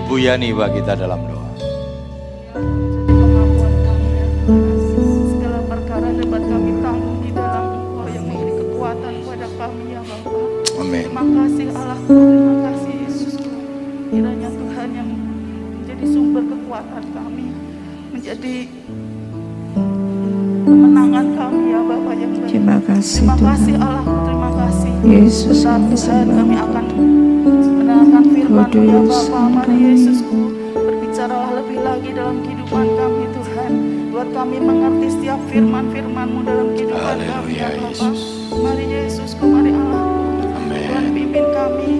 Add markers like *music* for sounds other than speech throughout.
Ibu Yani bagi kita dalam doa. Pengakuan kami Tuhan. Segala perkara dapat kami tanggung di dalam Engkau yang memberi kekuatan kepada kami Bapa. Amin. Terima kasih Allahku, terima kasih Yesusku. Kiranya Tuhan yang menjadi sumber kekuatan kami, menjadi kemenangan kami ya Bapak yang. Terima kasih Terima kasih Tuhan. Allahku, terima kasih. Yesus Tuhan kami akan mendengarkan firman Kudus Bapa. Yesusku berbicaralah lebih lagi dalam kehidupan kami Tuhan. Buat kami mengerti setiap firman-firman-Mu dalam kehidupan kami Haleluya, ya Bapa. Yesus. Mari Yesusku, mari Allahku. Amin. Tuhan pimpin kami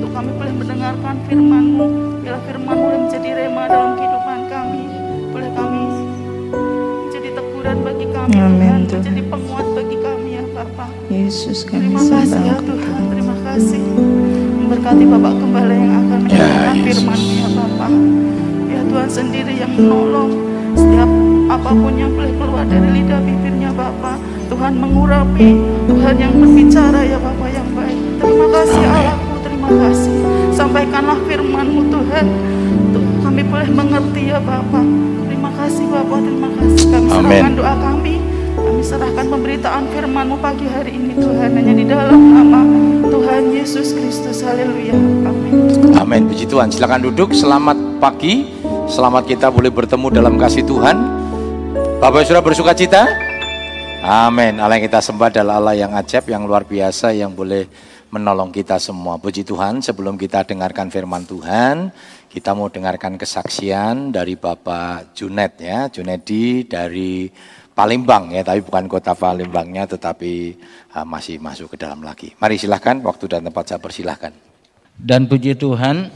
untuk kami boleh mendengarkan firman-Mu. Bila firman-Mu boleh menjadi rema dalam kehidupan kami. Boleh kami menjadi teguran bagi kami Amin, Tuhan. Tuhan. Menjadi penguat bagi kami ya Bapa. Yesus kami Terima kasih ya Tuhan, terima kasih. Memberkati Bapak Gembala yang akan menyampaikan Yesus. firman ya Bapak. Ya Tuhan sendiri yang menolong setiap apa pun yang boleh keluar dari lidah bibirnya Bapak. Tuhan mengurapi, Tuhan yang berbicara ya Bapak yang baik. Terima kasih. Allahku, terima kasih. Sampaikanlah firman-Mu Tuhan. Untuk kami boleh mengerti ya Bapak. Terima kasih Bapak, terima kasih. Kami serahkan doa kami. Kami serahkan pemberitaan firman-Mu pagi hari ini Tuhan hanya di dalam nama Tuhan Yesus Kristus. Haleluya. Amin. Amin. Puji Tuhan. Silakan duduk. Selamat pagi. Selamat kita boleh bertemu dalam kasih Tuhan. Bapak sudah bersuka cita? Amin. Allah yang kita sembah adalah Allah yang ajaib, yang luar biasa, yang boleh menolong kita semua. Puji Tuhan, sebelum kita dengarkan firman Tuhan, kita mau dengarkan kesaksian dari Bapak Junet ya, Junedi dari Palembang ya, tapi bukan kota Palembangnya, tetapi ah, masih masuk ke dalam lagi. Mari silahkan, waktu dan tempat saya persilahkan. Dan puji Tuhan,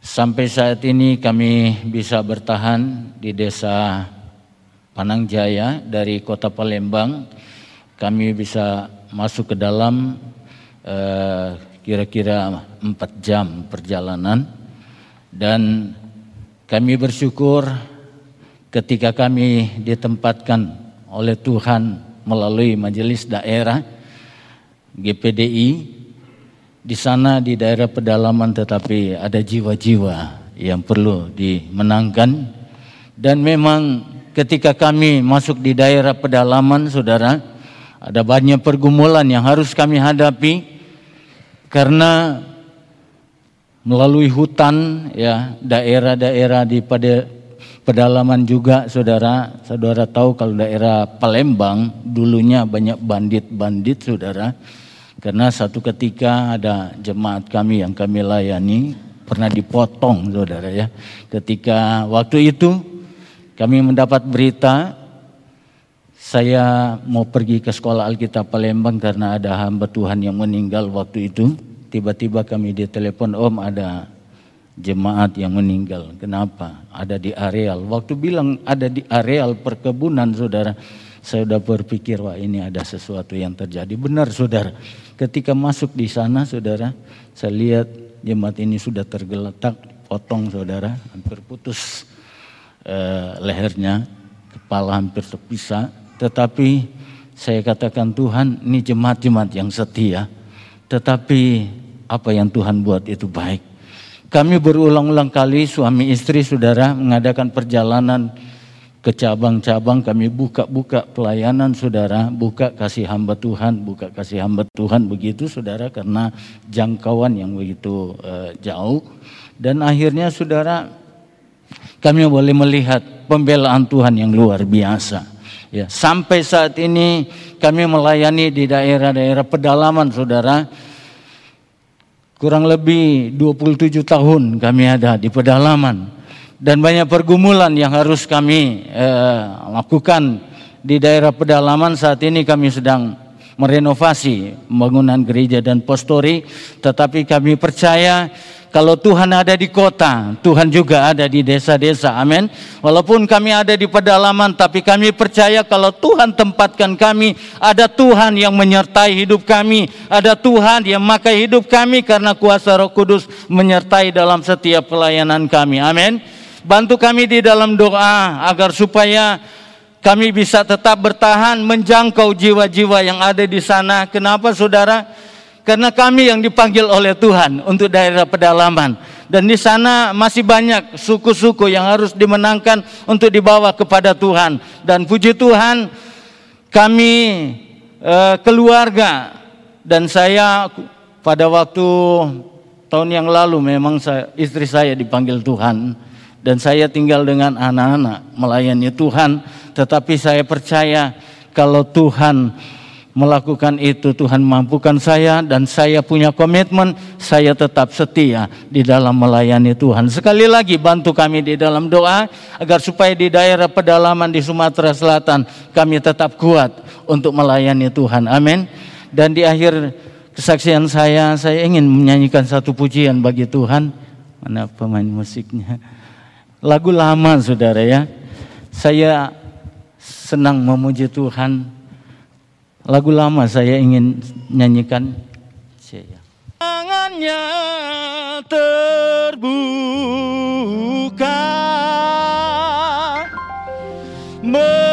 sampai saat ini kami bisa bertahan di desa Panangjaya dari kota Palembang. Kami bisa masuk ke dalam eh, kira-kira empat jam perjalanan. Dan kami bersyukur ketika kami ditempatkan oleh Tuhan melalui majelis daerah GPDI di sana di daerah pedalaman tetapi ada jiwa-jiwa yang perlu dimenangkan. Dan memang ketika kami masuk di daerah pedalaman saudara ada banyak pergumulan yang harus kami hadapi karena melalui hutan ya daerah-daerah di pedalaman juga saudara. Saudara tahu kalau daerah Palembang dulunya banyak bandit-bandit saudara. Karena satu ketika ada jemaat kami yang kami layani pernah dipotong saudara ya. Ketika waktu itu kami mendapat berita saya mau pergi ke sekolah Alkitab Palembang karena ada hamba Tuhan yang meninggal waktu itu. Tiba-tiba kami ditelepon om ada jemaat yang meninggal. Kenapa? Ada di areal. Waktu bilang ada di areal perkebunan saudara, saya sudah berpikir wah ini ada sesuatu yang terjadi. Benar saudara. Ketika masuk di sana saudara, saya lihat jemaat ini sudah tergeletak, potong saudara, hampir putus eh, lehernya, kepala hampir terpisah. Tetapi saya katakan Tuhan ini jemaat-jemaat yang setia. Tetapi apa yang Tuhan buat itu baik. Kami berulang-ulang kali suami istri saudara mengadakan perjalanan ke cabang-cabang. Kami buka-buka pelayanan saudara, buka kasih hamba Tuhan, buka kasih hamba Tuhan. Begitu saudara karena jangkauan yang begitu eh, jauh. Dan akhirnya saudara kami boleh melihat pembelaan Tuhan yang luar biasa. Ya, sampai saat ini kami melayani di daerah-daerah pedalaman saudara kurang lebih 27 tahun kami ada di pedalaman. Dan banyak pergumulan yang harus kami eh, lakukan di daerah pedalaman. Saat ini kami sedang merenovasi pembangunan gereja dan postori tetapi kami percaya kalau Tuhan ada di kota, Tuhan juga ada di desa-desa. Amin. Walaupun kami ada di pedalaman, tapi kami percaya kalau Tuhan tempatkan kami, ada Tuhan yang menyertai hidup kami, ada Tuhan yang memakai hidup kami karena kuasa Roh Kudus menyertai dalam setiap pelayanan kami. Amin. Bantu kami di dalam doa agar supaya kami bisa tetap bertahan menjangkau jiwa-jiwa yang ada di sana. Kenapa saudara? Karena kami yang dipanggil oleh Tuhan untuk daerah pedalaman. Dan di sana masih banyak suku-suku yang harus dimenangkan untuk dibawa kepada Tuhan. Dan puji Tuhan kami eh, keluarga dan saya pada waktu tahun yang lalu memang saya, istri saya dipanggil Tuhan dan saya tinggal dengan anak-anak melayani Tuhan tetapi saya percaya kalau Tuhan melakukan itu Tuhan mampukan saya dan saya punya komitmen saya tetap setia di dalam melayani Tuhan. Sekali lagi bantu kami di dalam doa agar supaya di daerah pedalaman di Sumatera Selatan kami tetap kuat untuk melayani Tuhan. Amin. Dan di akhir kesaksian saya saya ingin menyanyikan satu pujian bagi Tuhan. Mana pemain musiknya? Lagu lama Saudara ya. Saya senang memuji Tuhan. Lagu lama saya ingin nyanyikan. Tangannya terbuka menunggulah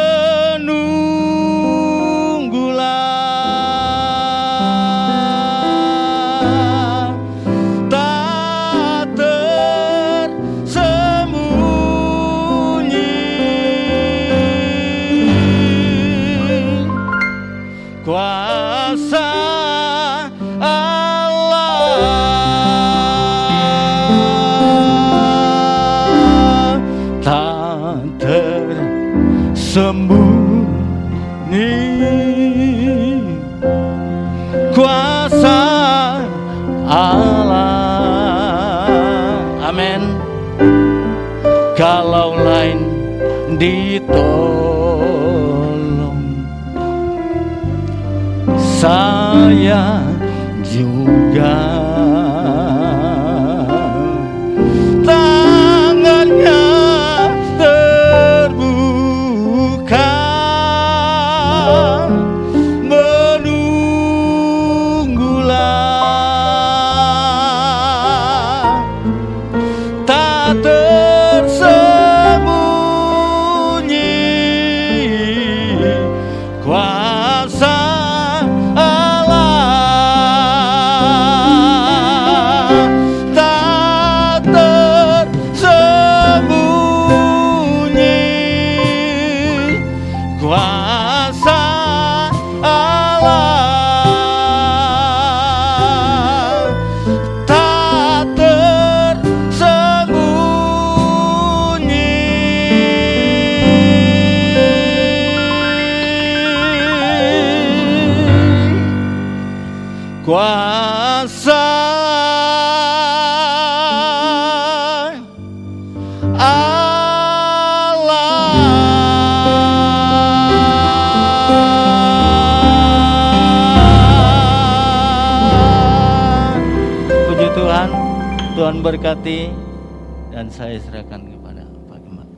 Tuhan berkati dan saya serahkan kepada Pak Gembala.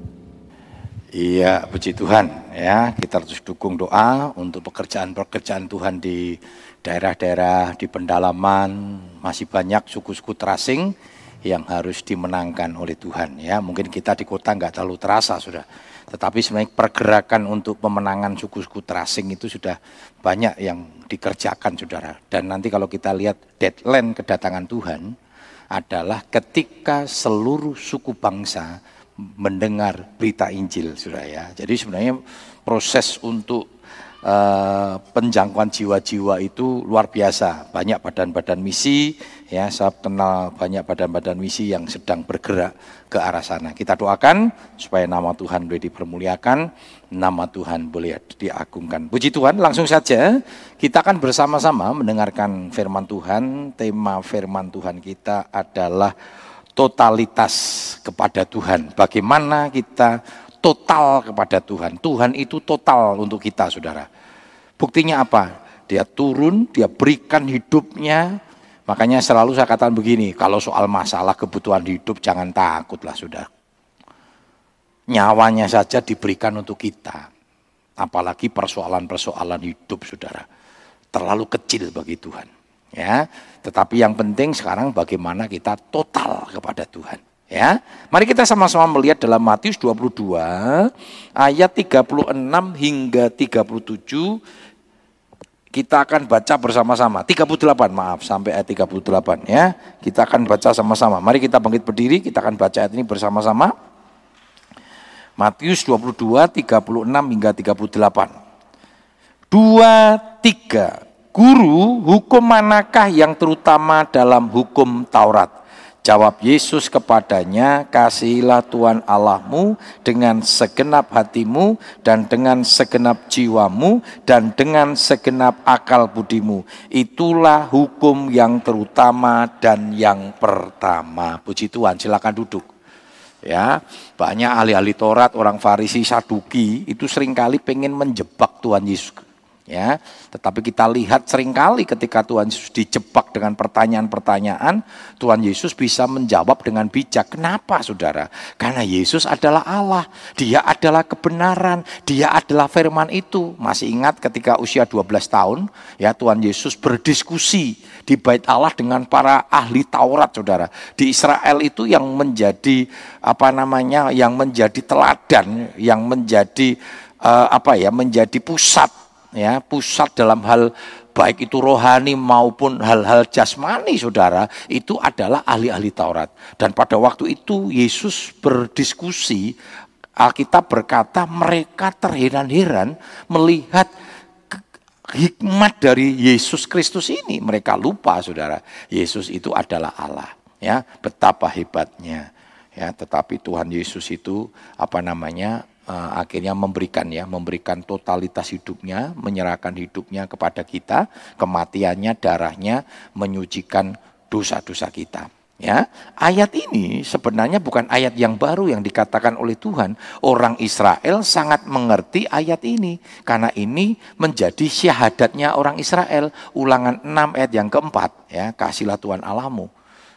Iya, puji Tuhan ya. Kita terus dukung doa untuk pekerjaan-pekerjaan Tuhan di daerah-daerah di pendalaman masih banyak suku-suku terasing yang harus dimenangkan oleh Tuhan ya. Mungkin kita di kota nggak terlalu terasa sudah. Tetapi sebenarnya pergerakan untuk pemenangan suku-suku terasing itu sudah banyak yang dikerjakan saudara. Dan nanti kalau kita lihat deadline kedatangan Tuhan adalah ketika seluruh suku bangsa mendengar berita Injil, saudara ya. Jadi sebenarnya proses untuk eh, penjangkauan jiwa-jiwa itu luar biasa. Banyak badan-badan misi, ya saya kenal banyak badan-badan misi yang sedang bergerak ke arah sana. Kita doakan supaya nama Tuhan boleh dipermuliakan, nama Tuhan boleh diagungkan. Puji Tuhan, langsung saja kita akan bersama-sama mendengarkan firman Tuhan. Tema firman Tuhan kita adalah totalitas kepada Tuhan. Bagaimana kita total kepada Tuhan. Tuhan itu total untuk kita, saudara. Buktinya apa? Dia turun, dia berikan hidupnya. Makanya selalu saya katakan begini, kalau soal masalah kebutuhan hidup jangan takutlah, saudara. Nyawanya saja diberikan untuk kita. Apalagi persoalan-persoalan hidup, saudara. Terlalu kecil bagi Tuhan. Ya, tetapi yang penting sekarang bagaimana kita total kepada Tuhan. Ya, mari kita sama-sama melihat dalam Matius 22 ayat 36 hingga 37. Kita akan baca bersama-sama. 38, maaf, sampai ayat 38 ya. Kita akan baca sama-sama. Mari kita bangkit berdiri, kita akan baca ayat ini bersama-sama. Matius 22, 36 hingga 38. Dua, tiga. Guru, hukum manakah yang terutama dalam hukum Taurat? Jawab Yesus kepadanya, kasihilah Tuhan Allahmu dengan segenap hatimu dan dengan segenap jiwamu dan dengan segenap akal budimu. Itulah hukum yang terutama dan yang pertama. Puji Tuhan, silakan duduk. Ya, banyak ahli-ahli Taurat, orang Farisi, Saduki itu sering kali pengen menjebak Tuhan Yesus Ya, tetapi kita lihat sering kali ketika Tuhan Yesus dijebak dengan pertanyaan-pertanyaan, Tuhan Yesus bisa menjawab dengan bijak. Kenapa saudara? Karena Yesus adalah Allah, dia adalah kebenaran, dia adalah firman itu. Masih ingat ketika usia 12 tahun, ya Tuhan Yesus berdiskusi di bait Allah dengan para ahli Taurat saudara. Di Israel itu yang menjadi apa namanya, yang menjadi teladan, yang menjadi uh, apa ya, menjadi pusat ya pusat dalam hal baik itu rohani maupun hal-hal jasmani saudara itu adalah ahli-ahli Taurat. Dan pada waktu itu Yesus berdiskusi Alkitab berkata mereka terheran-heran melihat hikmat dari Yesus Kristus ini. Mereka lupa saudara Yesus itu adalah Allah ya betapa hebatnya. Ya tetapi Tuhan Yesus itu apa namanya uh, akhirnya memberikan ya, memberikan totalitas hidupnya, menyerahkan hidupnya kepada kita, kematiannya, darahnya menyucikan dosa-dosa kita. Ya, ayat ini sebenarnya bukan ayat yang baru yang dikatakan oleh Tuhan. Orang Israel sangat mengerti ayat ini karena ini menjadi syahadatnya orang Israel. Ulangan 6 ayat yang keempat ya, kasihlah Tuhan Allahmu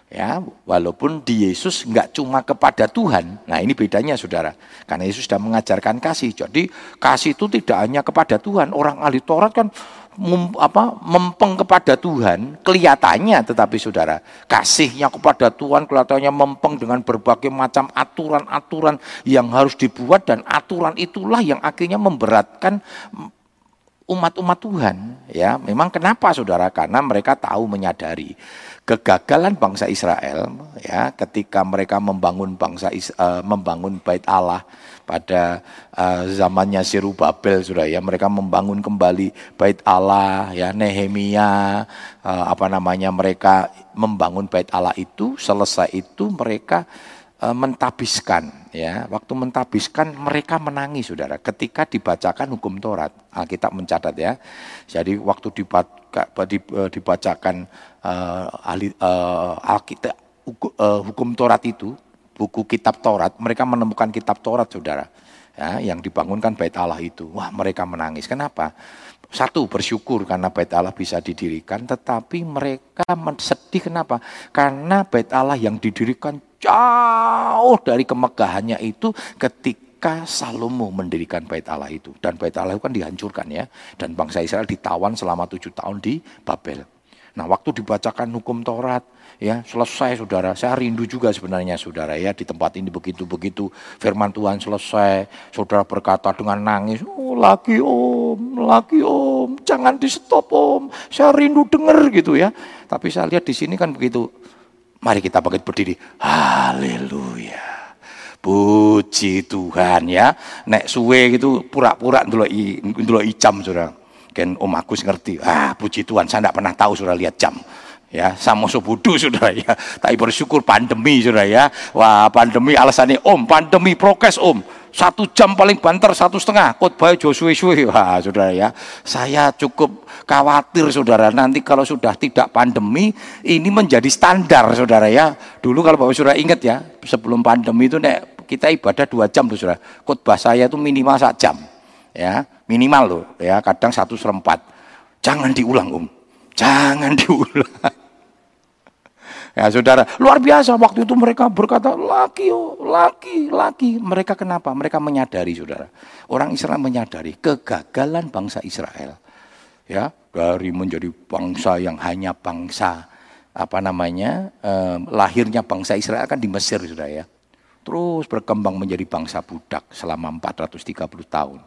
Ya, walaupun di Yesus nggak cuma kepada Tuhan. Nah, ini bedanya Saudara. Karena Yesus sudah mengajarkan kasih. Jadi, kasih itu tidak hanya kepada Tuhan. Orang ahli Taurat kan mem, apa, mempeng kepada Tuhan, kelihatannya tetapi Saudara, kasihnya kepada Tuhan kelihatannya mempeng dengan berbagai macam aturan-aturan yang harus dibuat dan aturan itulah yang akhirnya memberatkan umat-umat Tuhan ya. Memang kenapa saudara? Karena mereka tahu menyadari kegagalan bangsa Israel ya ketika mereka membangun bangsa uh, membangun bait Allah pada uh, zamannya Babel sudah ya. Mereka membangun kembali bait Allah ya Nehemia uh, apa namanya mereka membangun bait Allah itu selesai itu mereka mentabiskan ya waktu mentabiskan mereka menangis saudara ketika dibacakan hukum Taurat Alkitab mencatat ya jadi waktu dibacakan uh, ahli uh, Alkitab uh, hukum Taurat itu, buku kitab Taurat, mereka menemukan kitab Taurat Saudara. Ya, yang dibangunkan bait Allah itu. Wah, mereka menangis. Kenapa? Satu, bersyukur karena bait Allah bisa didirikan, tetapi mereka sedih kenapa? Karena bait Allah yang didirikan jauh dari kemegahannya itu ketika Salomo mendirikan bait Allah itu. Dan bait Allah itu kan dihancurkan ya. Dan bangsa Israel ditawan selama tujuh tahun di Babel. Nah, waktu dibacakan hukum Taurat, ya selesai saudara. Saya rindu juga sebenarnya saudara ya di tempat ini begitu-begitu firman Tuhan selesai. Saudara berkata dengan nangis, oh lagi om, lagi om, jangan di stop om. Saya rindu dengar gitu ya. Tapi saya lihat di sini kan begitu. Mari kita bangkit berdiri. Haleluya. Puji Tuhan ya. Nek suwe gitu pura-pura dulu dulu icam saudara. Ken Om Agus ngerti. Ah, puji Tuhan, saya tidak pernah tahu sudah lihat jam. Ya, sama subudu sudah ya. Tapi bersyukur pandemi sudah ya. Wah, pandemi alasannya Om, pandemi prokes Om. Satu jam paling banter satu setengah. Khotbah Joshua suwe *laughs* Wah, saudara ya. Saya cukup khawatir saudara. Nanti kalau sudah tidak pandemi, ini menjadi standar saudara ya. Dulu kalau bapak saudara ingat ya, sebelum pandemi itu nek, kita ibadah dua jam tuh saudara. Khotbah saya itu minimal satu jam ya minimal loh ya kadang satu serempat jangan diulang om jangan *laughs* diulang ya saudara luar biasa. Waktu itu mereka berkata laki oh laki laki. Mereka kenapa? Mereka menyadari saudara. Orang Israel menyadari kegagalan bangsa Israel ya dari menjadi bangsa yang hanya bangsa apa namanya eh, lahirnya bangsa Israel kan di Mesir saudara ya. Terus berkembang menjadi bangsa budak selama 430 tahun.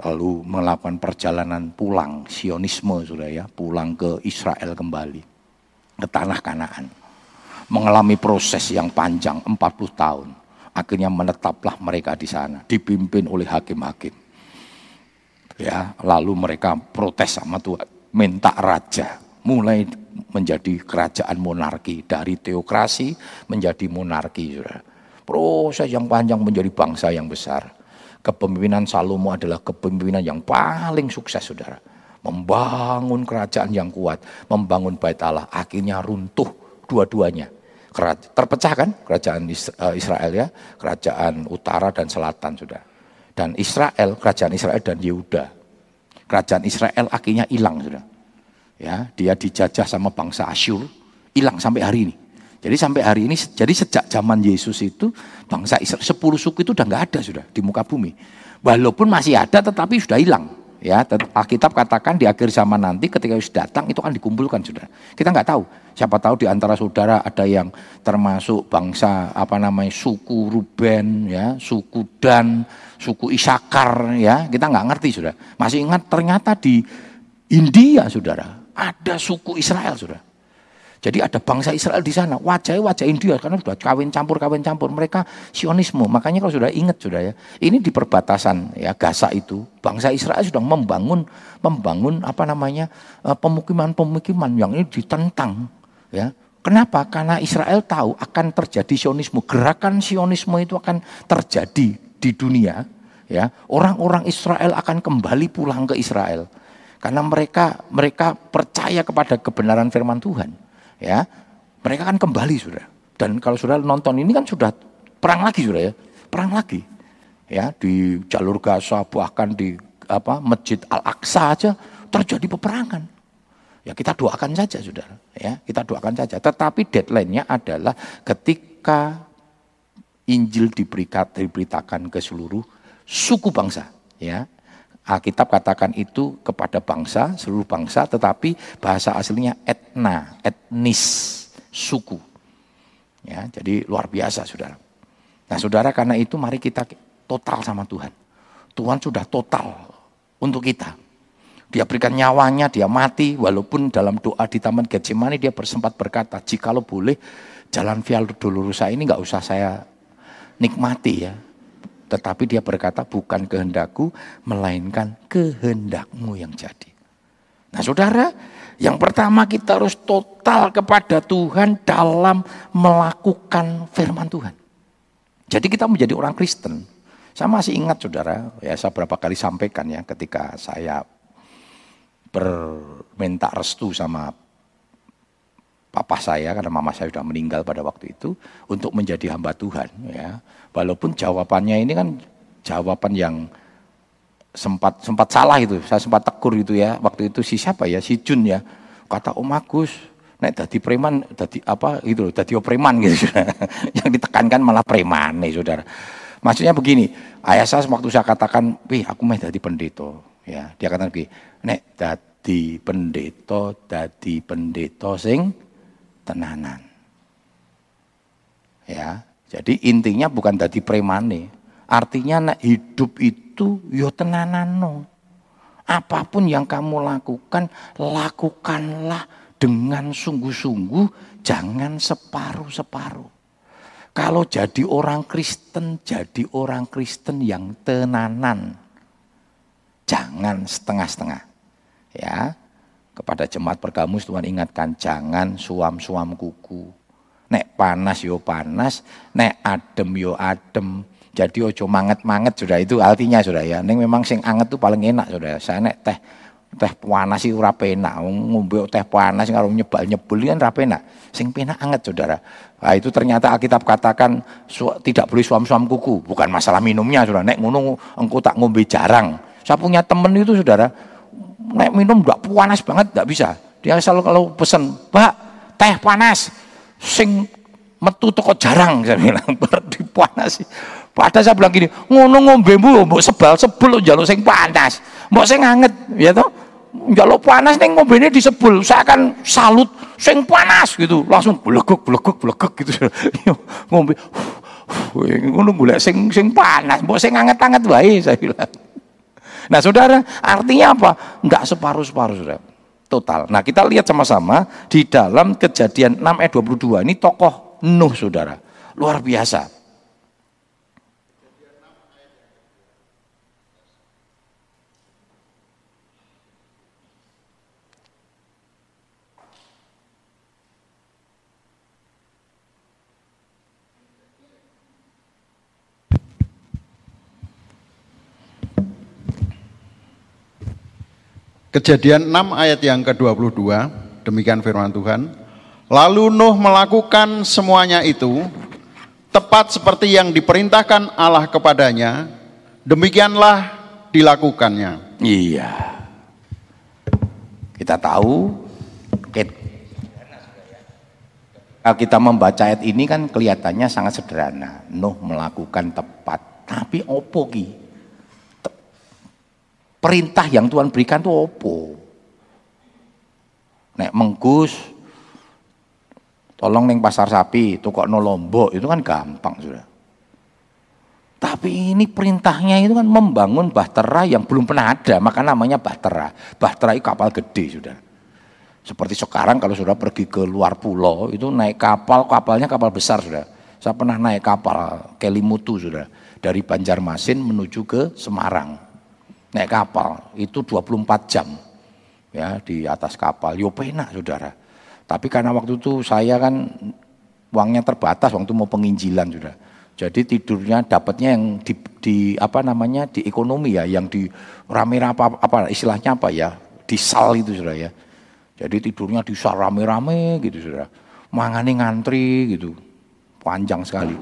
Lalu melakukan perjalanan pulang Sionisme sudah ya, pulang ke Israel kembali ke tanah Kanaan. Mengalami proses yang panjang 40 tahun. Akhirnya menetaplah mereka di sana, dipimpin oleh hakim-hakim. Ya, lalu mereka protes sama Tuhan, minta raja, mulai menjadi kerajaan monarki dari teokrasi menjadi monarki. Proses yang panjang menjadi bangsa yang besar Kepemimpinan Salomo adalah kepemimpinan yang paling sukses, saudara. Membangun kerajaan yang kuat, membangun bait Allah. Akhirnya runtuh dua-duanya. Terpecah kan kerajaan eh, Israel ya, kerajaan utara dan selatan sudah. Dan Israel, kerajaan Israel dan Yehuda. Kerajaan Israel akhirnya hilang sudah. Ya, dia dijajah sama bangsa Asyur, hilang sampai hari ini. Jadi sampai hari ini, jadi sejak zaman Yesus itu bangsa Israel, sepuluh suku itu udah nggak ada sudah di muka bumi. Walaupun masih ada, tetapi sudah hilang. Ya, Alkitab katakan di akhir zaman nanti ketika Yesus datang itu akan dikumpulkan sudah. Kita nggak tahu. Siapa tahu di antara saudara ada yang termasuk bangsa apa namanya suku Ruben, ya, suku Dan, suku Isakar, ya. Kita nggak ngerti sudah. Masih ingat ternyata di India saudara ada suku Israel sudah. Jadi ada bangsa Israel di sana, wajahnya wajah India karena sudah kawin campur kawin campur. Mereka Sionisme. Makanya kalau sudah ingat sudah ya, ini di perbatasan ya Gaza itu, bangsa Israel sudah membangun membangun apa namanya eh, pemukiman-pemukiman yang ini ditentang ya. Kenapa? Karena Israel tahu akan terjadi Sionisme. Gerakan Sionisme itu akan terjadi di dunia ya. Orang-orang Israel akan kembali pulang ke Israel. Karena mereka mereka percaya kepada kebenaran firman Tuhan ya mereka kan kembali sudah. Dan kalau sudah nonton ini kan sudah perang lagi sudah ya, perang lagi. Ya di jalur Gaza bahkan di apa Masjid Al Aqsa aja terjadi peperangan. Ya kita doakan saja sudah, ya kita doakan saja. Tetapi deadline-nya adalah ketika Injil diberitakan ke seluruh suku bangsa, ya Alkitab katakan itu kepada bangsa, seluruh bangsa, tetapi bahasa aslinya etna, etnis, suku. Ya, jadi luar biasa saudara. Nah saudara karena itu mari kita total sama Tuhan. Tuhan sudah total untuk kita. Dia berikan nyawanya, dia mati, walaupun dalam doa di Taman Getsemani dia bersempat berkata, jikalau boleh jalan Via Dolorosa ini nggak usah saya nikmati ya, tetapi dia berkata bukan kehendakku melainkan kehendakmu yang jadi. Nah saudara, yang pertama kita harus total kepada Tuhan dalam melakukan firman Tuhan. Jadi kita menjadi orang Kristen. Saya masih ingat saudara, ya saya berapa kali sampaikan ya ketika saya berminta restu sama papa saya karena mama saya sudah meninggal pada waktu itu untuk menjadi hamba Tuhan ya. Walaupun jawabannya ini kan jawaban yang sempat sempat salah itu. Saya sempat tegur itu ya. Waktu itu si siapa ya? Si Jun ya. Kata Om Agus, nek tadi preman, tadi apa gitu loh, tadi preman gitu. *laughs* yang ditekankan malah preman nih saudara. Maksudnya begini, ayah saya waktu saya katakan, wih aku mah jadi pendeta. Ya, dia katakan begini, nek tadi pendeta, tadi pendeta sing tenanan. Ya, jadi intinya bukan tadi premane. Artinya nak hidup itu yo ya tenanano. Apa pun yang kamu lakukan, lakukanlah dengan sungguh-sungguh, jangan separuh-separuh. Kalau jadi orang Kristen, jadi orang Kristen yang tenanan. Jangan setengah-setengah. Ya, kepada jemaat pergamus Tuhan ingatkan jangan suam-suam kuku. Nek panas yo panas, nek adem yo adem. Jadi ojo manget-manget sudah itu artinya sudah ya. Neng memang sing anget tuh paling enak sudah. Saya nek teh teh panas sih ora penak. Ngombe teh panas karo nyebal-nyebul kan ora penak. Sing penak anget Saudara. Nah, itu ternyata Alkitab katakan su, tidak boleh suam-suam kuku. Bukan masalah minumnya Saudara. Nek ngono engkau tak ngombe jarang. Saya punya temen itu Saudara, nek minum enggak panas banget enggak bisa. Dia selalu kalau pesen, "Pak, teh panas." Sing metu toko jarang saya bilang *laughs* berarti panas. Padahal saya bilang gini, ngono ngombe bu, mbok sebal sebel jaluk sing panas, mbok sing anget, ya toh. Jaluk panas ning ngombene disebul, saya akan salut sing panas gitu, langsung blegek blegek blegek gitu. *laughs* ngombe ngono golek sing sing panas, mbok sing anget-anget wae saya bilang. Nah saudara, artinya apa? Enggak separuh-separuh saudara. Total. Nah kita lihat sama-sama di dalam kejadian 6 ayat 22. Ini tokoh Nuh saudara. Luar biasa. Kejadian 6 ayat yang ke-22, demikian firman Tuhan. Lalu Nuh melakukan semuanya itu tepat seperti yang diperintahkan Allah kepadanya, demikianlah dilakukannya. Iya. Kita tahu kita membaca ayat ini kan kelihatannya sangat sederhana. Nuh melakukan tepat. Tapi opo ki? Perintah yang Tuhan berikan itu opo? Nek menggus, tolong neng pasar sapi, tukok no lombok, itu kan gampang sudah. Tapi ini perintahnya itu kan membangun bahtera yang belum pernah ada, maka namanya bahtera. Bahtera itu kapal gede sudah. Seperti sekarang kalau sudah pergi ke luar pulau, itu naik kapal, kapalnya kapal besar sudah. Saya pernah naik kapal Kelimutu sudah. Dari Banjarmasin menuju ke Semarang naik kapal itu 24 jam ya di atas kapal. Yo penak saudara. Tapi karena waktu itu saya kan uangnya terbatas waktu mau penginjilan sudah jadi tidurnya dapatnya yang di, di apa namanya di ekonomi ya yang di rame apa apa istilahnya apa ya di sal itu sudah ya. Jadi tidurnya di sal rame-rame gitu sudah mangani ngantri gitu panjang sekali.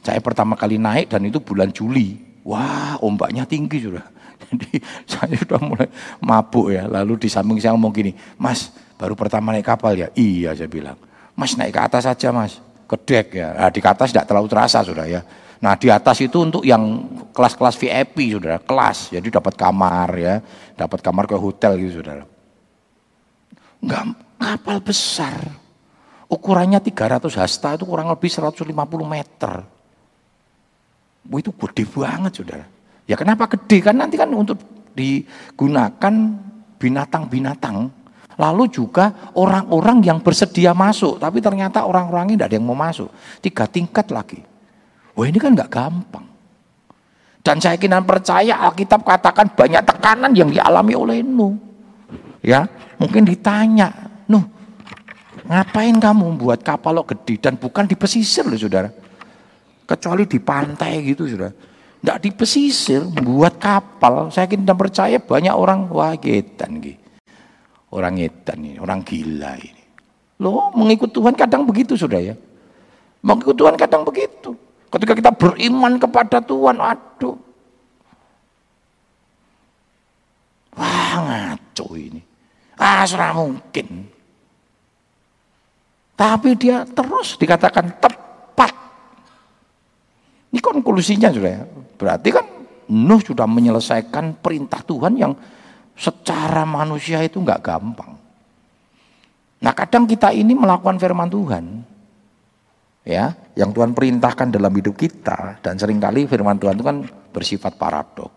Saya pertama kali naik dan itu bulan Juli wah ombaknya tinggi sudah *laughs* jadi saya sudah mulai mabuk ya. Lalu di samping saya ngomong gini, Mas baru pertama naik kapal ya? Iya saya bilang. Mas naik ke atas saja mas, ke dek ya. Nah, di atas tidak terlalu terasa sudah ya. Nah di atas itu untuk yang kelas-kelas VIP sudah, kelas. Jadi dapat kamar ya, dapat kamar ke hotel gitu sudah. Enggak, kapal besar. Ukurannya 300 hasta itu kurang lebih 150 meter. Wah, itu gede banget saudara. Ya kenapa gede? Kan nanti kan untuk digunakan binatang-binatang. Lalu juga orang-orang yang bersedia masuk. Tapi ternyata orang-orang ini tidak ada yang mau masuk. Tiga tingkat lagi. Wah ini kan nggak gampang. Dan saya yakin percaya Alkitab katakan banyak tekanan yang dialami oleh Nuh. Ya, mungkin ditanya, Nuh, ngapain kamu membuat kapal lo gede dan bukan di pesisir loh saudara. Kecuali di pantai gitu saudara. Tidak di pesisir, buat kapal. Saya yakin dan percaya banyak orang, wah getan gitu. Orang edan ini, orang gila ini. Loh, mengikut Tuhan kadang begitu sudah ya. Mengikut Tuhan kadang begitu. Ketika kita beriman kepada Tuhan, aduh. Wah ngaco ini. Ah, sudah mungkin. Tapi dia terus dikatakan tepat. Ini konklusinya sudah. Berarti kan Nuh sudah menyelesaikan perintah Tuhan yang secara manusia itu nggak gampang. Nah kadang kita ini melakukan firman Tuhan, ya, yang Tuhan perintahkan dalam hidup kita dan sering kali firman Tuhan itu kan bersifat paradok.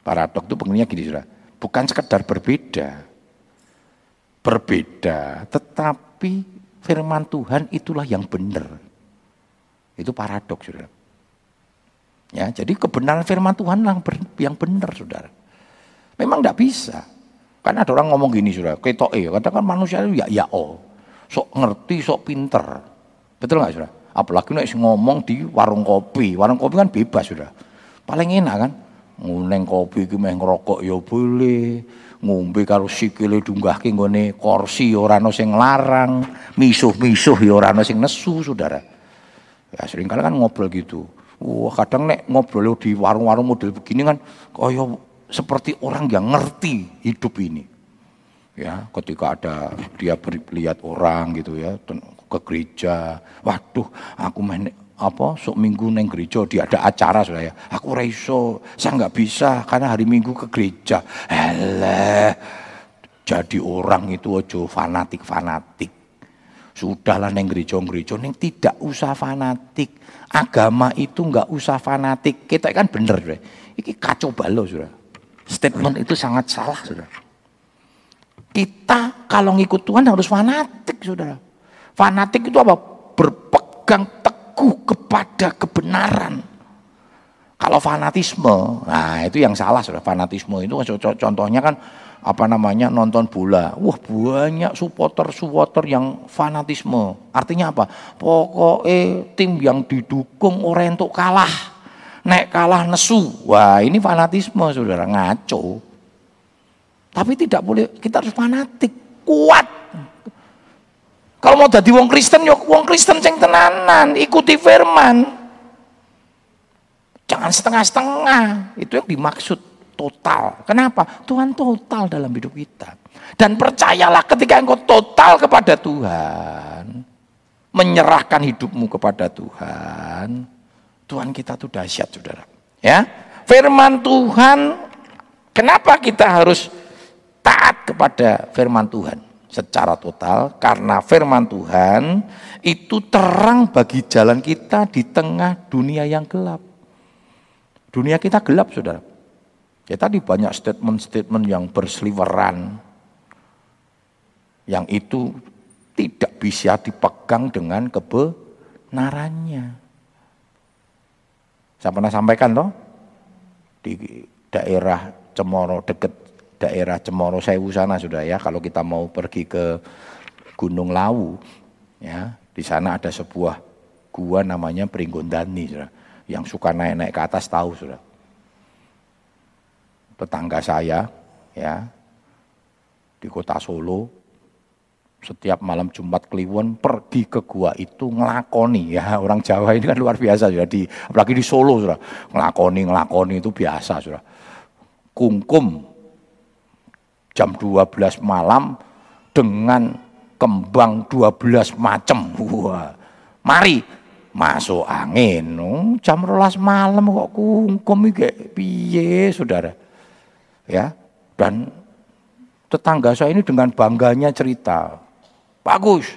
Paradok itu pengennya gini sudah, bukan sekedar berbeda, berbeda, tetapi firman Tuhan itulah yang benar. Itu paradok sudah. Ya, jadi kebenaran firman Tuhan yang, benar, saudara. Memang tidak bisa. Karena ada orang ngomong gini, saudara. Ketok eh, katakan manusia itu ya ya oh, sok ngerti, sok pinter. Betul nggak, saudara? Apalagi nek ngomong di warung kopi. Warung kopi kan bebas, saudara. Paling enak kan? Nguneng kopi iki meh ngerokok ya boleh. Ngombe karo sikile dunggahke nggone kursi ya ora sing larang, misuh-misuh ya ora ana sing nesu, saudara. Ya sering kan ngobrol gitu. Wah, kadang nek ngobrol di warung-warung model begini kan kaya seperti orang yang ngerti hidup ini. Ya, ketika ada dia lihat orang gitu ya ke gereja, waduh, aku main apa sok minggu neng gereja dia ada acara sudah ya. Aku raiso saya nggak bisa karena hari minggu ke gereja. Hele, jadi orang itu ojo fanatik fanatik sudahlah neng gereja gereja neng tidak usah fanatik agama itu nggak usah fanatik. Kita kan bener, deh. Iki kacau balau sudah. Statement itu sangat salah, saudara. Kita kalau ngikut Tuhan harus fanatik, saudara. Fanatik itu apa? Berpegang teguh kepada kebenaran. Kalau fanatisme, nah itu yang salah, saudara. Fanatisme itu contohnya kan apa namanya nonton bola. Wah banyak supporter-supporter yang fanatisme. Artinya apa? Pokoknya tim yang didukung orang untuk kalah Nek kalah nesu. Wah ini fanatisme saudara, ngaco. Tapi tidak boleh, kita harus fanatik, kuat. Kalau mau jadi wong Kristen, yuk wong Kristen ceng tenanan, ikuti firman. Jangan setengah-setengah, itu yang dimaksud total. Kenapa? Tuhan total dalam hidup kita. Dan percayalah ketika engkau total kepada Tuhan, menyerahkan hidupmu kepada Tuhan, Tuhan kita tuh dahsyat saudara. Ya, firman Tuhan, kenapa kita harus taat kepada firman Tuhan secara total? Karena firman Tuhan itu terang bagi jalan kita di tengah dunia yang gelap. Dunia kita gelap saudara. Ya tadi banyak statement-statement yang berseliweran. Yang itu tidak bisa dipegang dengan kebenarannya. Saya pernah sampaikan toh di daerah Cemoro deket daerah Cemoro Sewu sana sudah ya kalau kita mau pergi ke Gunung Lawu ya di sana ada sebuah gua namanya Pringgondani sudah yang suka naik-naik ke atas tahu sudah tetangga saya ya di kota Solo setiap malam Jumat Kliwon pergi ke gua itu ngelakoni ya *laughs* orang Jawa ini kan luar biasa sudah di apalagi di Solo sudah ngelakoni ngelakoni itu biasa sudah. Kungkum jam 12 malam dengan kembang 12 macam wah mari masuk angin. Oh, jam rolas malam kok kungkum iki piye saudara ya dan tetangga saya ini dengan bangganya cerita Bagus.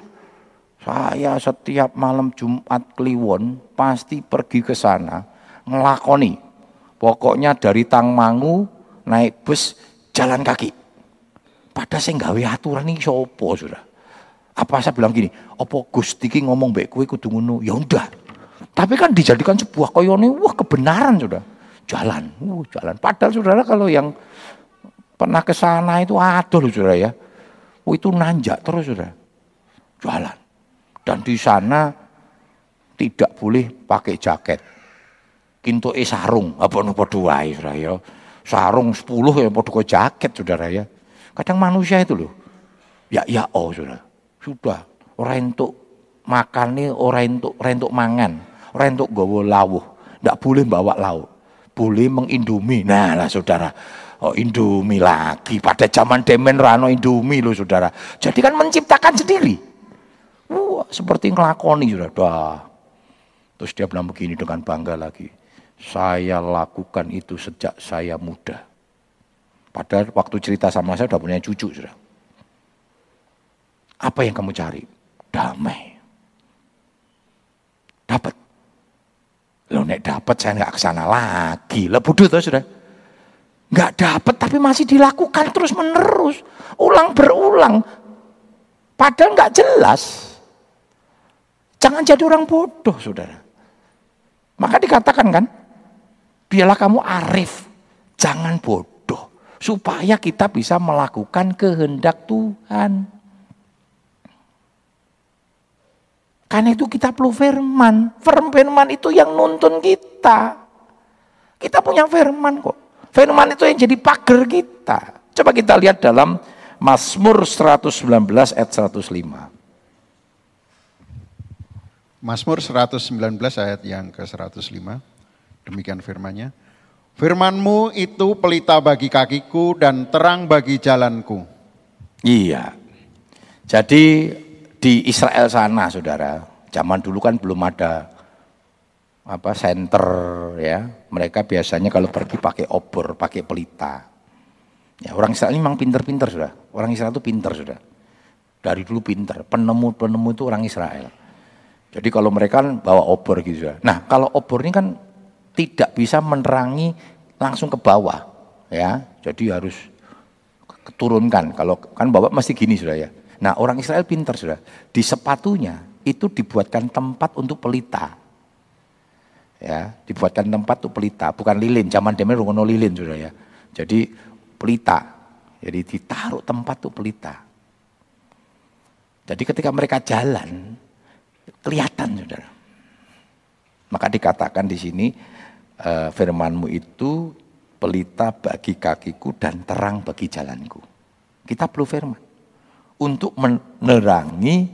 Saya setiap malam Jumat Kliwon pasti pergi ke sana ngelakoni. Pokoknya dari Tangmangu naik bus jalan kaki. Pada saya gawe aturan ini sopo sudah. Apa saya bilang gini, opo Gusti ki ngomong baik kue kudu ngono. Ya udah. Tapi kan dijadikan sebuah koyone, wah kebenaran sudah. Jalan, uh, jalan. Padahal saudara kalau yang pernah ke sana itu ada loh saudara ya. Oh, itu nanjak terus saudara jualan. Dan di sana tidak boleh pakai jaket. Kinto e sarung, apa nopo dua ya. Sarung sepuluh ya podo jaket saudara ya. Kadang manusia itu loh. Ya ya oh saudara. Sudah orang untuk makan nih, orang untuk orang untuk mangan, orang untuk gawa lawuh. Tidak boleh bawa lauk. Boleh mengindomie. Nah lah saudara. Oh Indomie lagi. Pada zaman demen rano Indomie loh saudara. Jadi kan menciptakan sendiri. Wah, seperti ngelakoni sudah. Dah. Terus dia bilang begini dengan bangga lagi. Saya lakukan itu sejak saya muda. Padahal waktu cerita sama saya udah punya cucu sudah. Apa yang kamu cari? Damai. Dapat. Lo nek dapat saya nggak ke sana lagi. Lah bodoh tuh sudah. Nggak dapat tapi masih dilakukan terus menerus. Ulang berulang. Padahal nggak jelas. Jangan jadi orang bodoh, saudara. Maka dikatakan kan, biarlah kamu arif, jangan bodoh. Supaya kita bisa melakukan kehendak Tuhan. Karena itu kita perlu firman. Firman itu yang nuntun kita. Kita punya firman kok. Firman itu yang jadi pagar kita. Coba kita lihat dalam Mazmur 119 ayat 105. Mazmur 119 ayat yang ke-105. Demikian firmannya. Firmanmu itu pelita bagi kakiku dan terang bagi jalanku. Iya. Jadi di Israel sana saudara, zaman dulu kan belum ada apa center ya. Mereka biasanya kalau pergi pakai obor, pakai pelita. Ya, orang Israel memang pinter-pinter sudah. Orang Israel itu pinter sudah. Dari dulu pinter. Penemu-penemu itu orang Israel. Jadi kalau mereka kan bawa obor gitu ya. Nah kalau obor ini kan tidak bisa menerangi langsung ke bawah. ya. Jadi harus keturunkan. Kalau kan Bapak mesti gini sudah ya. Nah, orang Israel pintar sudah. Di sepatunya itu dibuatkan tempat untuk pelita. Ya, dibuatkan tempat untuk pelita, bukan lilin. Zaman demi rungono lilin sudah ya. Jadi pelita. Jadi ditaruh tempat untuk pelita. Jadi ketika mereka jalan, kelihatan saudara. Maka dikatakan di sini uh, firmanmu itu pelita bagi kakiku dan terang bagi jalanku. Kita perlu firman untuk menerangi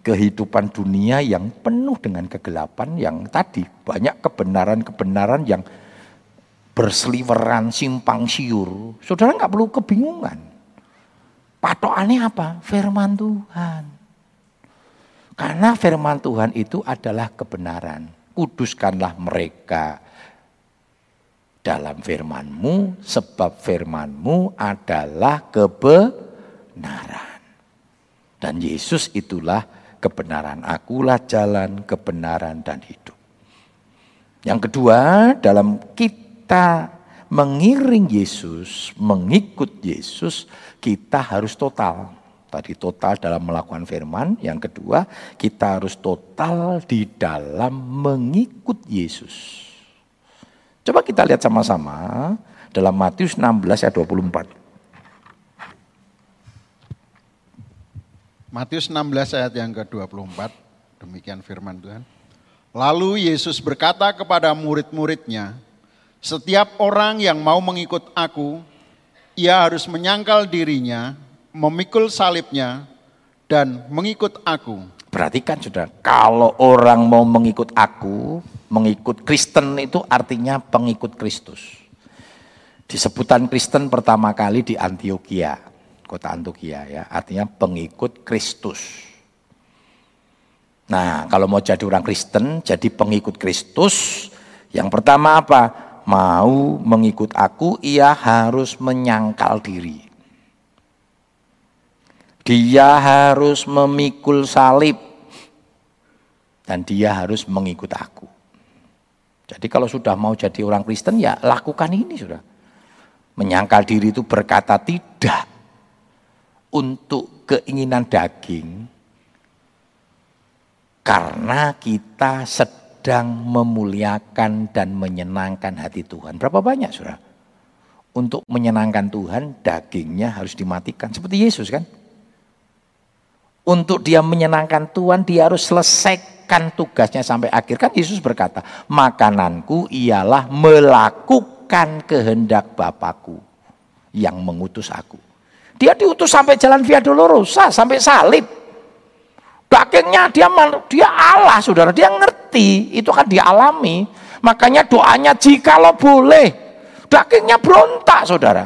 kehidupan dunia yang penuh dengan kegelapan yang tadi banyak kebenaran-kebenaran yang berseliweran simpang siur. Saudara nggak perlu kebingungan. Patokannya apa? Firman Tuhan. Karena firman Tuhan itu adalah kebenaran. Kuduskanlah mereka dalam firmanmu, sebab firmanmu adalah kebenaran. Dan Yesus itulah kebenaran. Akulah jalan, kebenaran, dan hidup. Yang kedua, dalam kita mengiring Yesus, mengikut Yesus, kita harus total. Tadi total dalam melakukan firman. Yang kedua, kita harus total di dalam mengikut Yesus. Coba kita lihat sama-sama dalam Matius 16 ayat 24. Matius 16 ayat yang ke-24, demikian firman Tuhan. Lalu Yesus berkata kepada murid-muridnya, setiap orang yang mau mengikut aku, ia harus menyangkal dirinya, memikul salibnya, dan mengikut aku. Perhatikan sudah, kalau orang mau mengikut aku, mengikut Kristen itu artinya pengikut Kristus. Disebutan Kristen pertama kali di Antioquia kota Antioquia ya, artinya pengikut Kristus. Nah, kalau mau jadi orang Kristen, jadi pengikut Kristus, yang pertama apa? Mau mengikut aku, ia harus menyangkal diri. Dia harus memikul salib dan dia harus mengikut aku. Jadi kalau sudah mau jadi orang Kristen ya lakukan ini sudah. Menyangkal diri itu berkata tidak untuk keinginan daging karena kita sedang memuliakan dan menyenangkan hati Tuhan. Berapa banyak surah? Untuk menyenangkan Tuhan dagingnya harus dimatikan. Seperti Yesus kan? Untuk dia menyenangkan Tuhan dia harus selesaikan tugasnya sampai akhir. Kan Yesus berkata, makananku ialah melakukan kehendak Bapakku yang mengutus aku. Dia diutus sampai jalan Via Dolorosa, sampai salib. Dagingnya dia dia Allah, saudara. Dia ngerti, itu kan dialami. Makanya doanya jika lo boleh. Dagingnya berontak, saudara.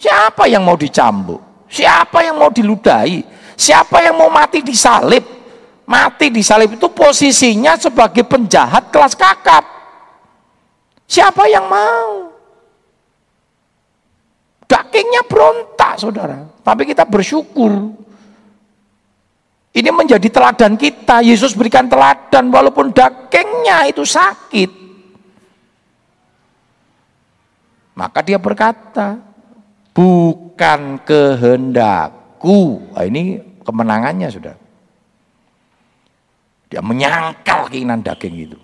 Siapa yang mau dicambuk? Siapa yang mau diludahi? Siapa yang mau mati di salib? Mati di salib itu posisinya sebagai penjahat kelas kakap. Siapa yang mau? Dagingnya berontak saudara. Tapi kita bersyukur. Ini menjadi teladan kita. Yesus berikan teladan walaupun dagingnya itu sakit. Maka dia berkata, bukan kehendakku. Nah, ini kemenangannya sudah. Dia menyangkal keinginan daging itu.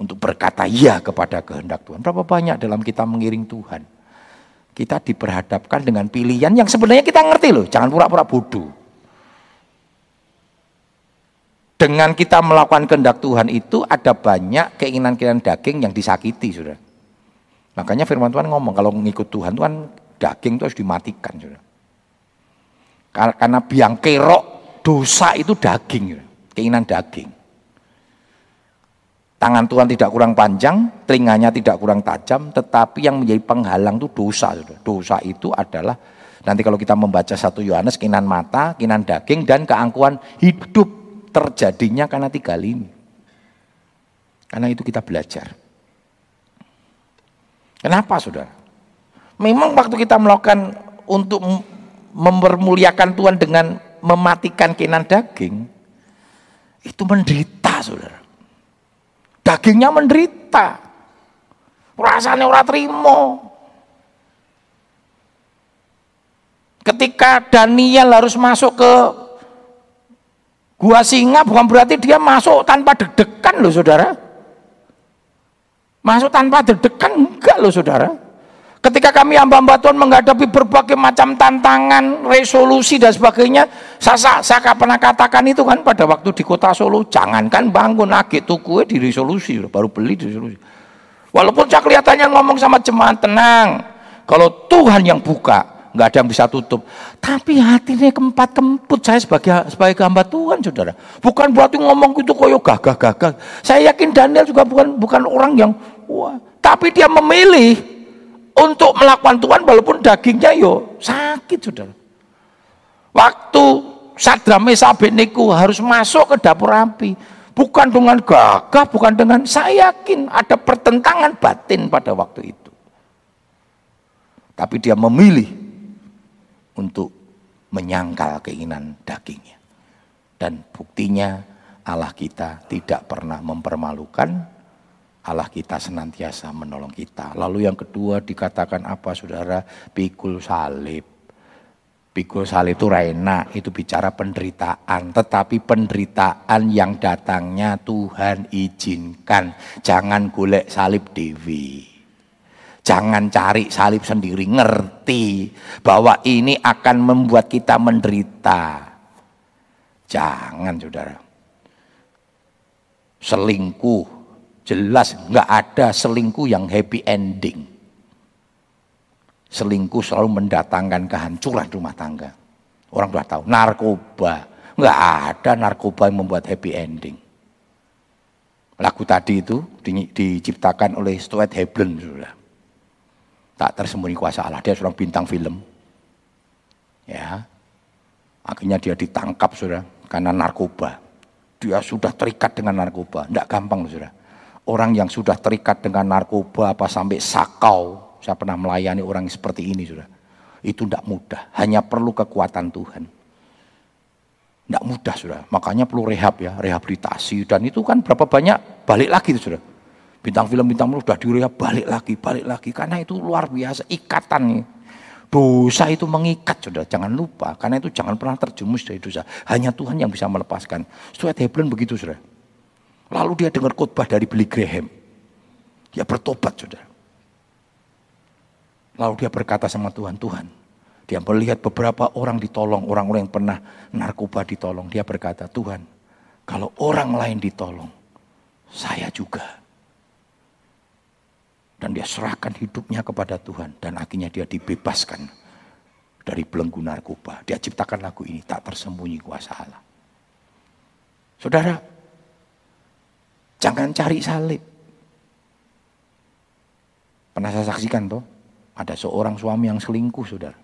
Untuk berkata iya kepada kehendak Tuhan. Berapa banyak dalam kita mengiring Tuhan kita diperhadapkan dengan pilihan yang sebenarnya kita ngerti loh, jangan pura-pura bodoh. Dengan kita melakukan kehendak Tuhan itu ada banyak keinginan-keinginan daging yang disakiti, sudah. Makanya firman Tuhan ngomong kalau mengikut Tuhan Tuhan daging itu harus dimatikan, sudah. Karena biang kerok dosa itu daging, keinginan daging. Tangan Tuhan tidak kurang panjang, telinganya tidak kurang tajam, tetapi yang menjadi penghalang itu dosa. Dosa itu adalah nanti kalau kita membaca satu Yohanes, kinan mata, kinan daging, dan keangkuhan hidup terjadinya karena tiga ini. Karena itu kita belajar. Kenapa saudara? Memang waktu kita melakukan untuk mempermuliakan Tuhan dengan mematikan kinan daging, itu menderita saudara. Dagingnya menderita. Rasanya ora terima. Ketika Daniel harus masuk ke gua singa bukan berarti dia masuk tanpa deg-degan loh saudara. Masuk tanpa deg-degan enggak loh saudara. Ketika kami hamba-hamba Tuhan menghadapi berbagai macam tantangan, resolusi dan sebagainya, saya, saya pernah katakan itu kan pada waktu di kota Solo, jangankan bangun agit tuku di resolusi, baru beli di resolusi. Walaupun saya kelihatannya ngomong sama jemaat tenang, kalau Tuhan yang buka, nggak ada yang bisa tutup. Tapi hatinya keempat kemput saya sebagai sebagai hamba Tuhan, saudara. Bukan berarti ngomong itu koyo gagah gagah. Saya yakin Daniel juga bukan bukan orang yang wah, tapi dia memilih untuk melakukan Tuhan walaupun dagingnya yo sakit saudara. Waktu Sadra Mesa Abednego harus masuk ke dapur api. Bukan dengan gagah, bukan dengan saya yakin ada pertentangan batin pada waktu itu. Tapi dia memilih untuk menyangkal keinginan dagingnya. Dan buktinya Allah kita tidak pernah mempermalukan Allah kita senantiasa menolong kita. Lalu yang kedua dikatakan apa saudara? Pikul salib. Pikul salib itu rena, itu bicara penderitaan. Tetapi penderitaan yang datangnya Tuhan izinkan. Jangan golek salib dewi. Jangan cari salib sendiri, ngerti bahwa ini akan membuat kita menderita. Jangan saudara. Selingkuh Jelas nggak ada selingkuh yang happy ending. Selingkuh selalu mendatangkan kehancuran rumah tangga. Orang sudah tahu. Narkoba. Nggak ada narkoba yang membuat happy ending. Lagu tadi itu di, diciptakan oleh Stuart Heblen. Sudah. Tak tersembunyi kuasa Allah. Dia seorang bintang film. Ya. Akhirnya dia ditangkap sudah karena narkoba. Dia sudah terikat dengan narkoba. Tidak gampang sudah orang yang sudah terikat dengan narkoba apa sampai sakau. Saya pernah melayani orang seperti ini sudah. Itu tidak mudah, hanya perlu kekuatan Tuhan. Tidak mudah sudah, makanya perlu rehab ya, rehabilitasi. Dan itu kan berapa banyak balik lagi itu sudah. Bintang film bintang film sudah direhab balik lagi, balik lagi. Karena itu luar biasa ikatan nih. Dosa itu mengikat sudah, jangan lupa. Karena itu jangan pernah terjumus dari dosa. Hanya Tuhan yang bisa melepaskan. Stuart Hebron begitu sudah. Lalu dia dengar khotbah dari Billy Graham. Dia bertobat, saudara. Lalu dia berkata sama Tuhan, Tuhan, dia melihat beberapa orang ditolong, orang-orang yang pernah narkoba ditolong. Dia berkata, Tuhan, kalau orang lain ditolong, saya juga. Dan dia serahkan hidupnya kepada Tuhan. Dan akhirnya dia dibebaskan dari belenggu narkoba. Dia ciptakan lagu ini, tak tersembunyi kuasa Allah. Saudara, Jangan cari salib. Pernah saya saksikan tuh, ada seorang suami yang selingkuh, saudara.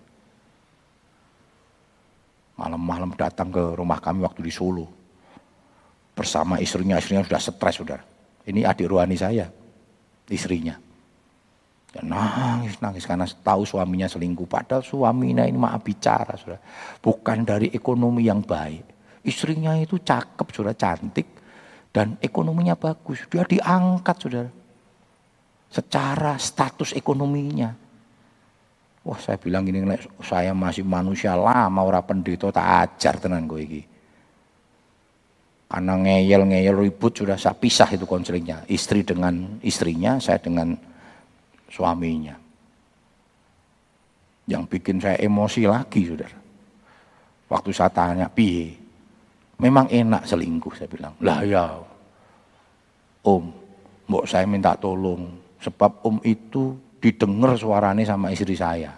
Malam-malam datang ke rumah kami waktu di Solo. Bersama istrinya, istrinya sudah stres, saudara. Ini adik rohani saya, istrinya. Dan nangis, nangis karena tahu suaminya selingkuh. Padahal suaminya ini maaf bicara, saudara. Bukan dari ekonomi yang baik. Istrinya itu cakep, sudah cantik dan ekonominya bagus. Dia diangkat, saudara. Secara status ekonominya. Wah saya bilang gini, saya masih manusia lama, orang pendeta tak ajar tenan gue ini. Karena ngeyel-ngeyel ribut sudah saya pisah itu konselingnya. Istri dengan istrinya, saya dengan suaminya. Yang bikin saya emosi lagi, saudara. Waktu saya tanya, piye? Memang enak selingkuh saya bilang. Lah ya om, mbok saya minta tolong. Sebab om itu didengar suaranya sama istri saya.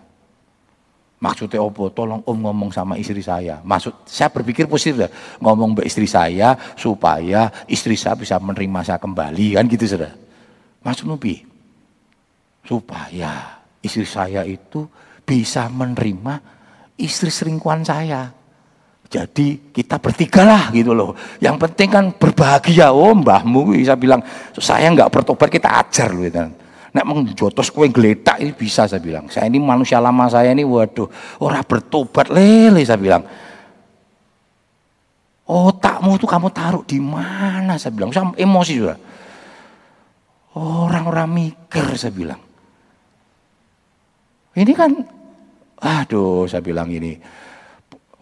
Maksudnya opo, tolong om ngomong sama istri saya. Maksud saya berpikir positif ya, ngomong mbak istri saya supaya istri saya bisa menerima saya kembali kan gitu sudah. Maksud nubi supaya istri saya itu bisa menerima istri selingkuhan saya. Jadi kita bertiga lah gitu loh. Yang penting kan berbahagia. Oh mbahmu bisa bilang, saya nggak bertobat kita ajar loh. Gitu. Nek mengjotos kue geletak ini bisa saya bilang. Saya ini manusia lama saya ini waduh orang bertobat lele saya bilang. Otakmu tuh kamu taruh di mana saya bilang. Saya emosi juga. Orang-orang mikir saya bilang. Ini kan Aduh, saya bilang ini,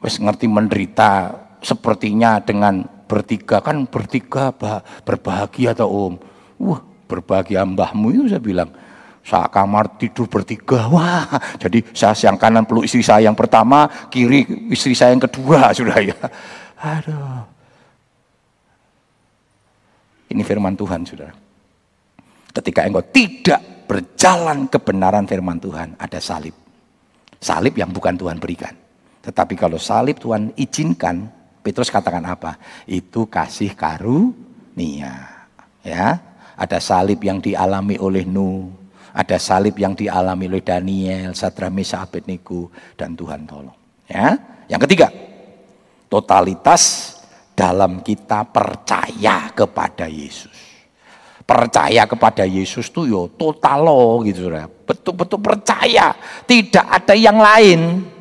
wes ngerti menderita sepertinya dengan bertiga kan bertiga bah, berbahagia atau om. Wah, berbahagia mbahmu itu saya bilang. Saat kamar tidur bertiga, wah. Jadi saya yang kanan peluk istri saya yang pertama, kiri istri saya yang kedua, *laughs* sudah ya. Aduh. Ini firman Tuhan, saudara. Ketika engkau tidak berjalan kebenaran firman Tuhan, ada salib. Salib yang bukan Tuhan berikan. Tetapi kalau salib Tuhan izinkan, Petrus katakan apa? Itu kasih karunia. Ya, ada salib yang dialami oleh Nuh, ada salib yang dialami oleh Daniel, Sadra Mesa Abednego dan Tuhan tolong. Ya, yang ketiga, totalitas dalam kita percaya kepada Yesus. Percaya kepada Yesus tuh yo total loh gitu Betul-betul percaya, tidak ada yang lain.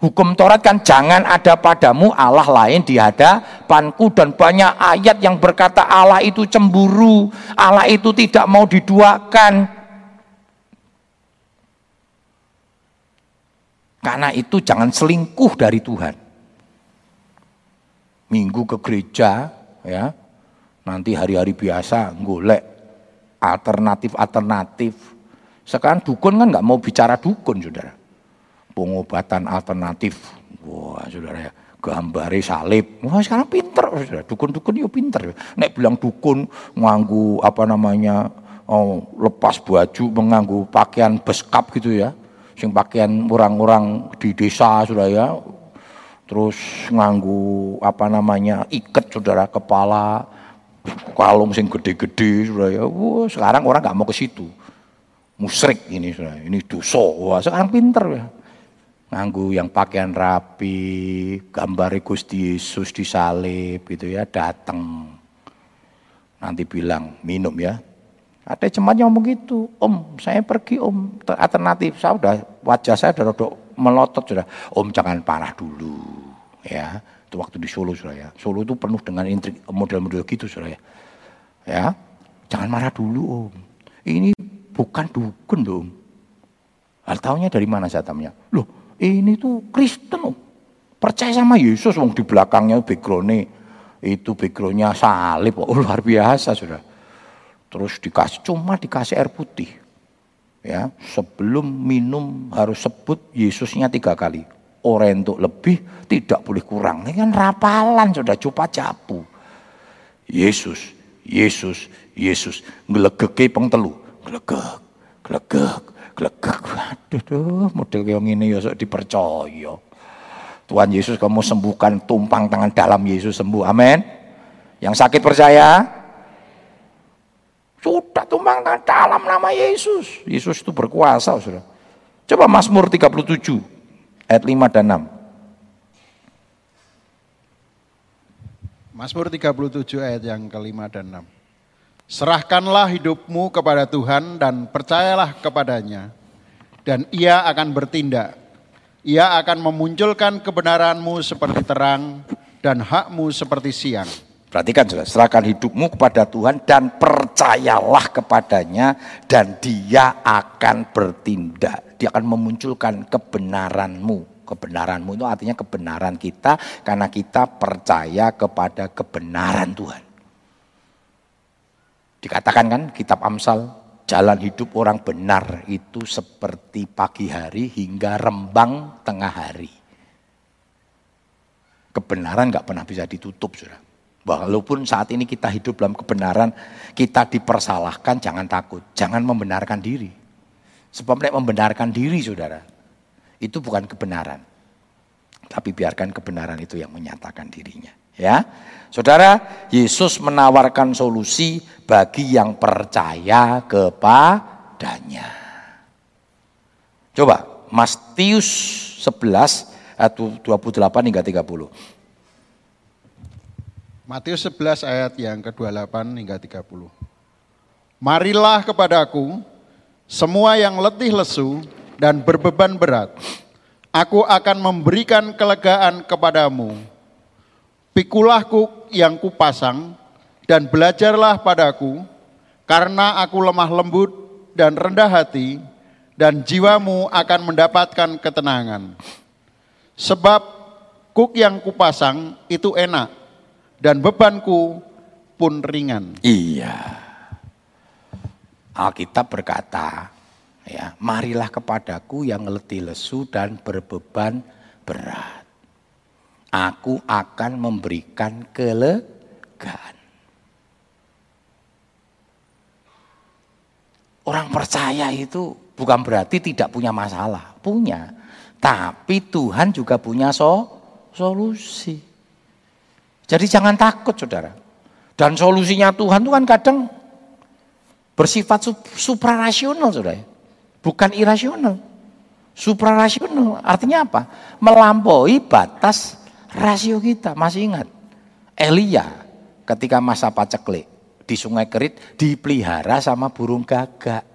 Hukum Taurat kan jangan ada padamu Allah lain di hadapanku dan banyak ayat yang berkata Allah itu cemburu, Allah itu tidak mau diduakan. Karena itu jangan selingkuh dari Tuhan. Minggu ke gereja, ya, nanti hari-hari biasa golek alternatif-alternatif. Sekarang dukun kan nggak mau bicara dukun, saudara pengobatan alternatif. Wah, saudara ya, gambare salib. Wah, sekarang pinter, saudara. Dukun-dukun itu pinter. Nek bilang dukun nganggu apa namanya, oh, lepas baju, menganggu pakaian beskap gitu ya. Sing pakaian orang-orang di desa, saudara ya. Terus nganggu apa namanya, iket saudara, kepala, kalung sing gede-gede, saudara ya. Wah, sekarang orang nggak mau ke situ musrik ini saudara. ini dosa wah sekarang pinter ya nganggu yang pakaian rapi, gambar Gusti Yesus disalib gitu ya, datang. Nanti bilang minum ya. Ada jemaat yang ngomong gitu, Om saya pergi Om, alternatif saya udah wajah saya udah rodok melotot sudah. Om jangan parah dulu ya. Itu waktu di Solo sudah ya. Solo itu penuh dengan intrik model-model gitu sudah ya. Ya, jangan marah dulu Om. Ini bukan dukun dong. Hal tahunya dari mana saya tanya? Loh, ini tuh Kristen. Percaya sama Yesus wong di belakangnya backgroundnya itu backgroundnya salib. Oh, *laughs* luar biasa sudah. Terus dikasih cuma dikasih air putih. Ya, sebelum minum harus sebut Yesusnya tiga kali. Orang untuk lebih tidak boleh kurang. Ini kan rapalan sudah coba capu. Yesus, Yesus, Yesus. Ngelegeke pengtelu. Gelegek, gelegek, glegek. Aduh, model kayak gini ya sok dipercaya. Tuhan Yesus kamu sembuhkan tumpang tangan dalam Yesus sembuh. Amin. Yang sakit percaya? Sudah tumpang tangan dalam nama Yesus. Yesus itu berkuasa, Saudara. Coba Mazmur 37 ayat 5 dan 6. Mazmur 37 ayat yang kelima dan 6. Serahkanlah hidupmu kepada Tuhan dan percayalah kepadanya, dan ia akan bertindak. Ia akan memunculkan kebenaranmu seperti terang dan hakmu seperti siang. Perhatikan sudah, serahkan hidupmu kepada Tuhan dan percayalah kepadanya dan dia akan bertindak. Dia akan memunculkan kebenaranmu. Kebenaranmu itu artinya kebenaran kita karena kita percaya kepada kebenaran Tuhan. Dikatakan kan kitab Amsal, jalan hidup orang benar itu seperti pagi hari hingga rembang tengah hari. Kebenaran nggak pernah bisa ditutup, saudara. Walaupun saat ini kita hidup dalam kebenaran, kita dipersalahkan, jangan takut, jangan membenarkan diri. Sebab membenarkan diri, saudara, itu bukan kebenaran. Tapi biarkan kebenaran itu yang menyatakan dirinya. Ya, saudara, Yesus menawarkan solusi bagi yang percaya kepadanya. Coba, Matius 11 ayat 28 hingga 30. Matius 11 ayat yang ke-28 hingga 30. Marilah kepadaku semua yang letih lesu dan berbeban berat. Aku akan memberikan kelegaan kepadamu Pikulahku yang kupasang dan belajarlah padaku, karena aku lemah lembut dan rendah hati, dan jiwamu akan mendapatkan ketenangan. Sebab kuk yang kupasang itu enak dan bebanku pun ringan. Iya. Alkitab berkata, ya, marilah kepadaku yang letih lesu dan berbeban berat. Aku akan memberikan kelegaan. Orang percaya itu bukan berarti tidak punya masalah, punya. Tapi Tuhan juga punya so, solusi. Jadi jangan takut saudara. Dan solusinya Tuhan itu kan kadang bersifat suprarasional saudara. Bukan irasional. Suprarasional artinya apa? Melampaui batas rasio kita. Masih ingat? Elia ketika masa paceklik di sungai Kerit dipelihara sama burung gagak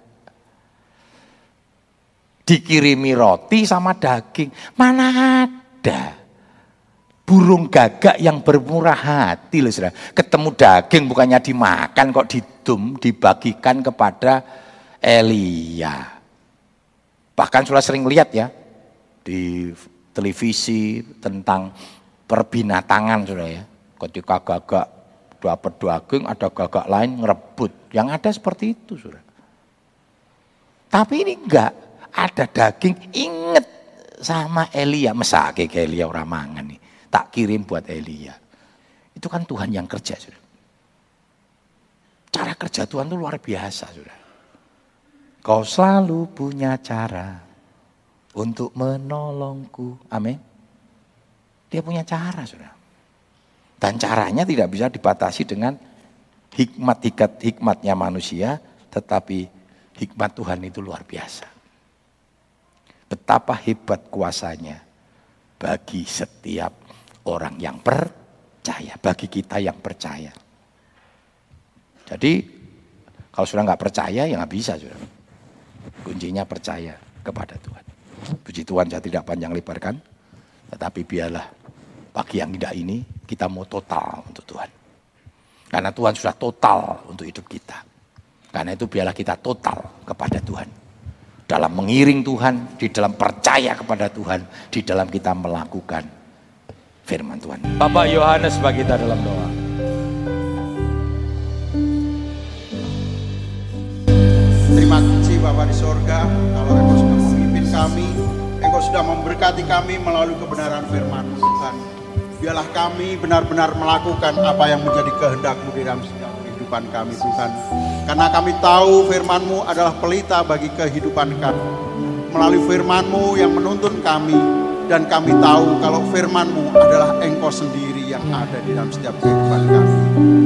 dikirimi roti sama daging. Mana ada burung gagak yang bermurah hati loh saudara. Ketemu daging bukannya dimakan kok didum, dibagikan kepada Elia. Bahkan sudah sering lihat ya di televisi tentang perbinatangan sudah ya. Ketika gagak dapat daging ada gagak lain ngerebut. Yang ada seperti itu sudah. Tapi ini enggak ada daging, inget sama Elia. Mesake ke Elia orang mangan nih. Tak kirim buat Elia. Itu kan Tuhan yang kerja. Sudah. Cara kerja Tuhan itu luar biasa. Sudah. Kau selalu punya cara untuk menolongku. Amin. Dia punya cara, sudah. Dan caranya tidak bisa dibatasi dengan hikmat hikmatnya manusia, tetapi hikmat Tuhan itu luar biasa. Betapa hebat kuasanya bagi setiap orang yang percaya, bagi kita yang percaya. Jadi kalau sudah nggak percaya ya nggak bisa sudah. Kuncinya percaya kepada Tuhan. Puji Tuhan saya tidak panjang lebarkan, tetapi biarlah pagi yang tidak ini kita mau total untuk Tuhan. Karena Tuhan sudah total untuk hidup kita. Karena itu biarlah kita total kepada Tuhan dalam mengiring Tuhan, di dalam percaya kepada Tuhan, di dalam kita melakukan firman Tuhan. Bapak Yohanes bagi kita dalam doa. Terima kasih Bapak di sorga, kalau Engkau sudah memimpin kami, Engkau sudah memberkati kami melalui kebenaran firman Tuhan. Biarlah kami benar-benar melakukan apa yang menjadi kehendakmu di dalam setiap kehidupan kami Tuhan. Karena kami tahu firman-Mu adalah pelita bagi kehidupan kami. Melalui firman-Mu yang menuntun kami, dan kami tahu kalau firman-Mu adalah Engkau sendiri yang ada di dalam setiap kehidupan kami.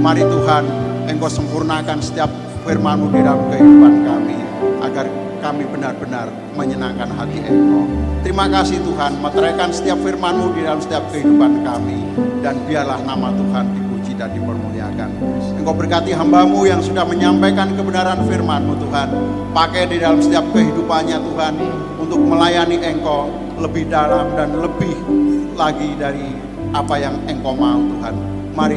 Mari Tuhan, Engkau sempurnakan setiap firman-Mu di dalam kehidupan kami, agar kami benar-benar menyenangkan hati Engkau. Terima kasih Tuhan, meteraikan setiap firman-Mu di dalam setiap kehidupan kami, dan biarlah nama Tuhan dipuji dan dipermuliakan. Engkau berkati hambamu yang sudah menyampaikan kebenaran firmanmu Tuhan. Pakai di dalam setiap kehidupannya Tuhan untuk melayani Engkau lebih dalam dan lebih lagi dari apa yang Engkau mau Tuhan. Mari